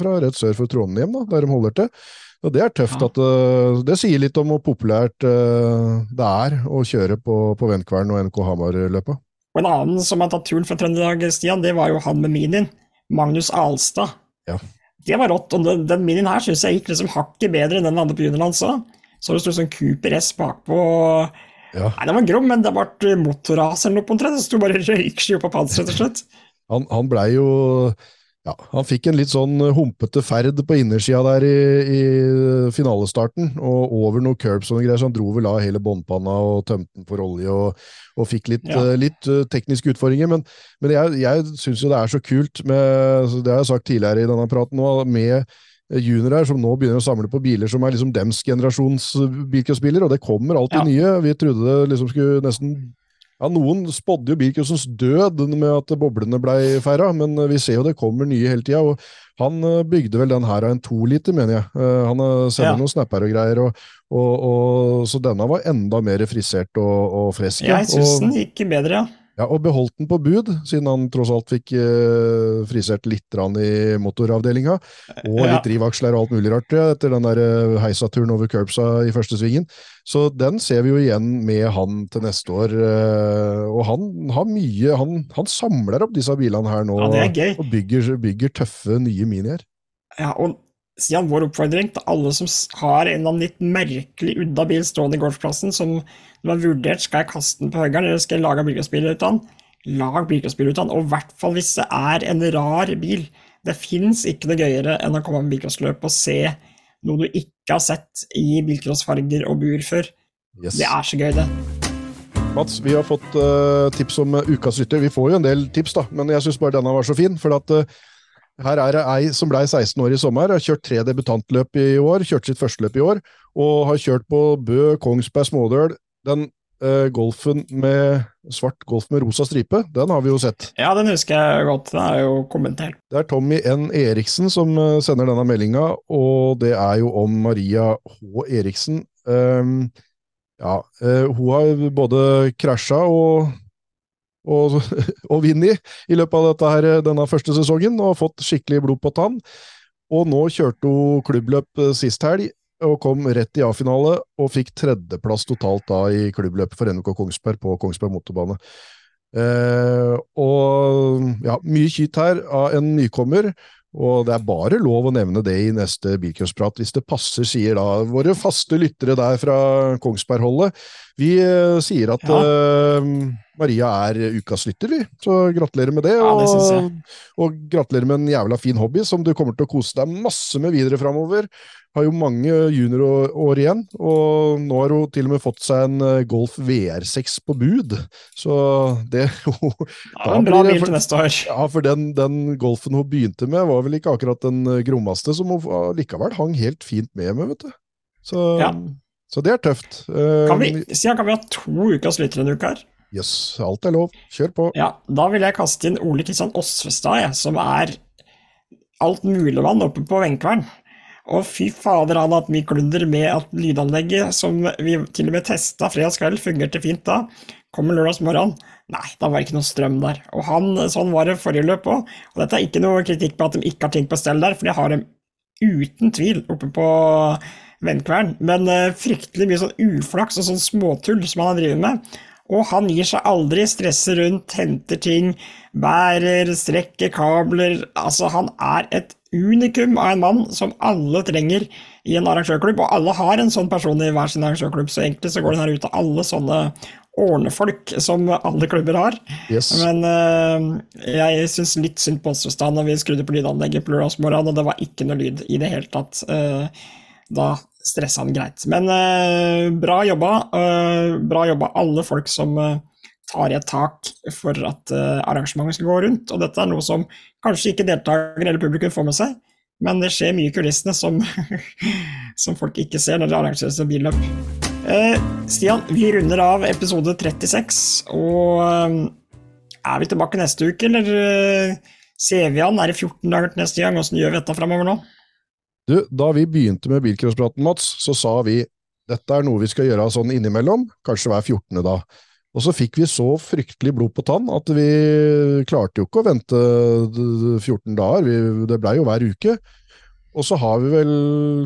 fra rett sør for Trondheim, da, der de holder til. Og det er tøft Ja. at uh, Det sier litt om hvor populært uh, det er å kjøre på, på Vennkvern og NK Hamar-løpa. Og en annen som har tatt turen fra Trøndelag, Stian, det var jo han med minien. Magnus Alstad. Ja. Det var rått. Og den, den minien her syns jeg gikk liksom hakket bedre enn den andre på juniorland så. Så det sto sånn Cooper S bakpå. Ja. Nei, det var grom, men det ble motorras eller noe på omtrent. Det sto bare røyksky oppå panseret, rett og slett. Han, han blei jo ja, Han fikk en litt sånn humpete ferd på innersida der i, i finalestarten, og over noen curbs og noen greier, så han dro vel av hele båndpanna og tømte den for olje og, og fikk litt, Ja. uh, litt uh, tekniske utfordringer. Men, men jeg, jeg syns jo det er så kult med Det har jeg sagt tidligere i denne praten nå, med juniorer som nå begynner å samle på biler som er liksom dems generasjons bilcrossbiler, og det kommer alltid Ja. nye. Vi trodde det liksom skulle nesten ja, Noen spådde jo bilcrossens død med at boblene blei feira, men vi ser jo det kommer nye hele tida. Han eh, bygde vel den her av en toliter, mener jeg. Eh, Han eh, sender Ja. noen snapper og greier, og, og, og, så denne var enda mer frisert og, og frisk. ja. Jeg syns den gikk bedre, ja. Ja, og beholdt den på bud, siden han tross alt fikk eh, frisert litt i motoravdelinga. Og Ja. litt drivaksler og alt mulig rart etter den der eh, heisaturen over curbsa i første svingen. Så den ser vi jo igjen med han til neste år. eh, og han har mye Han, han samler opp disse bilene her nå Ja, og bygger, bygger tøffe, nye minier. Ja, og Stian, vår oppfordring til alle som har en eller annen litt merkelig udda bil stående i golfplassen, som du har vurdert skal jeg kaste den på høggeren eller skal jeg lage bilgrossbil ut av den, lag bilgrossbil ut av den, og i hvert fall hvis det er en rar bil. Det fins ikke noe gøyere enn å komme med bilcrossløp og se noe du ikke har sett i bilcrossfarger og bur før. Yes. Det er så gøy, det. Mats, vi har fått uh, tips om uh, ukas rytter. Vi får jo en del tips, da, men jeg syns bare denne var så fin. For at eh, her er det ei som ble 16 år i sommer, har kjørt tre debutantløp i år, kjørt sitt første løp i år, og har kjørt på Bø, Kongsberg, Smådøl. Den eh, golfen med svart golf med rosa stripe, den har vi jo sett. Ja, den husker jeg godt. Den er jo kommentert. Det er Tommy N. Eriksen som eh, sender denne meldinga, og det er jo om Maria H. Eriksen. Um, ja, eh, hun har både krasja og, og, [laughs] og vunnet i løpet av dette denne første sesongen, og fått skikkelig blod på tann. Og nå kjørte hun klubbløp eh, sist helg, og kom rett i A-finale, og fikk tredjeplass totalt da i klubbløpet for NK Kongsberg på Kongsberg motorbane. Eh, og ja, mye kyt her av en nykommer, og det er bare lov å nevne det i neste bilcrossprat, hvis det passer, sier da våre faste lyttere der fra Kongsberg-holdet. Vi eh, sier at Ja. uh, Maria er ukas lytter, vi. Så gratulerer med det. Ja, det og, og gratulerer med en jævla fin hobby som du kommer til å kose deg masse med videre framover. Har jo mange juniorår igjen, og nå har hun til og med fått seg en eh, Golf VR6 på bud. Så det [laughs] Ja, en bra bil til neste år. Ja, for den, den golfen hun begynte med, var vel ikke akkurat den grommeste, som hun likevel hang helt fint med med, vet du. Så, Ja. Så det er tøft. Eh, Kan vi, kan vi ha to ukas lyttere denne uka her? Jøss, alt er lov. Kjør på. Ja, da vil jeg kaste inn Ole Kristian Osvestad, som er alt altmuligmann oppe på Venkvern. Og fy fader, han har hatt mye klunder med at lydanlegget, som vi til og med testa fredagskveld, fungerte fint da. Kommer lørdagsmorgen. Nei, da var det ikke noe strøm der. Og han, sånn var det forrige løp òg. Og dette er ikke noe kritikk på at de ikke har ting på stell der, for de har dem uten tvil oppe på Venkvern. Men eh, fryktelig mye sånn uflaks og sånn småtull som han har drevet med. Og han gir seg aldri, stresser rundt, henter ting, bærer, strekker kabler. Altså, han er et unikum av en mann som alle trenger i en arrangørklubb, og alle har en sånn person i hver sin arrangørklubb, så egentlig så går den her ut av alle sånne ordnefolk som alle klubber har. Yes. Men uh, jeg syns litt synd på Åsestad når vi skrudde på lydanlegget på lørdagsmorgenen, og det var ikke noe lyd i det hele tatt. Øh, da stressa han greit. Men øh, bra jobba. øh, bra jobba alle folk som øh, tar i et tak for at øh, arrangementet skal gå rundt. Og dette er noe som kanskje ikke deltakere eller publikum får med seg, men det skjer mye i kulissene som, [laughs] som folk ikke ser når det arrangeres et billøp. Eh, Stian, vi runder av episode 36, og eh, er vi tilbake neste uke, eller eh, ser vi an? Er det 14 dager til neste gang? Åssen gjør vi dette framover nå? Du, da vi begynte med bilcrosspraten, Mats, så sa vi dette er noe vi skal gjøre sånn innimellom, kanskje hver 14. da. Og så fikk vi så fryktelig blod på tann at vi klarte jo ikke å vente 14 dager, vi, det blei jo hver uke. Og så har vi vel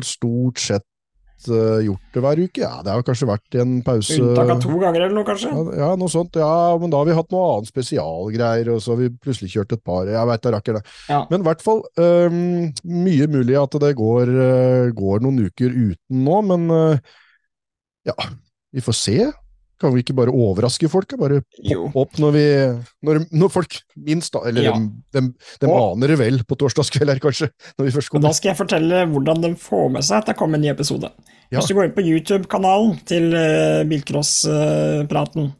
stort sett gjort det hver uke. Ja, det har kanskje vært en pause Unntak av to ganger eller noe, kanskje? ja, ja, noe sånt. Ja, men da har vi hatt noe annet spesialgreier, og så har vi plutselig kjørt et par. Jeg veit da rakker det. Ja. Men i hvert fall um, mye mulig at det går, uh, går noen uker uten nå, men uh, Ja, vi får se. Kan vi ikke bare overraske folk? Bare poppe opp når vi Når, når folk minst, da. Eller Ja. de, de, de aner det vel på torsdagskveld her, kanskje. Når vi først Og da skal jeg fortelle hvordan de får med seg at det kommer en ny episode. Ja. Hvis du går inn på YouTube-kanalen til uh, Bilcross-praten,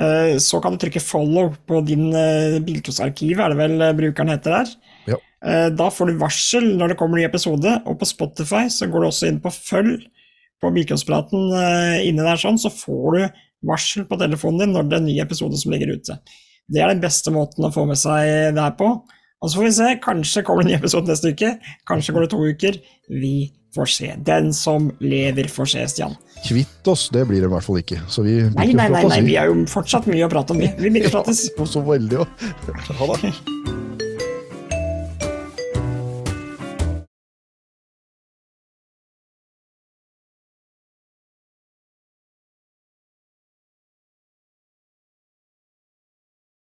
uh, så kan du trykke 'follow' på din uh, Bilcross-arkiv, er det vel brukeren heter der. Ja. Eh, da får du varsel når det kommer ny episode, og på Spotify så går du også inn på 'følg' på Bilcrosspraten inne inni der, sånn, så får du varsel på telefonen din når det er en ny episode som ligger ute. Det er den beste måten å få med seg det her på. Og så får vi se, kanskje kommer det en ny episode neste uke, kanskje går det to uker. Vi får se. Den som lever, får se, Stian. Kvitt oss, det blir det i hvert fall ikke. Så vi Nei, nei, nei, nei, vi har jo fortsatt mye å prate om, vi. Vi begynner å [laughs] prates. Så veldig òg. Ha det.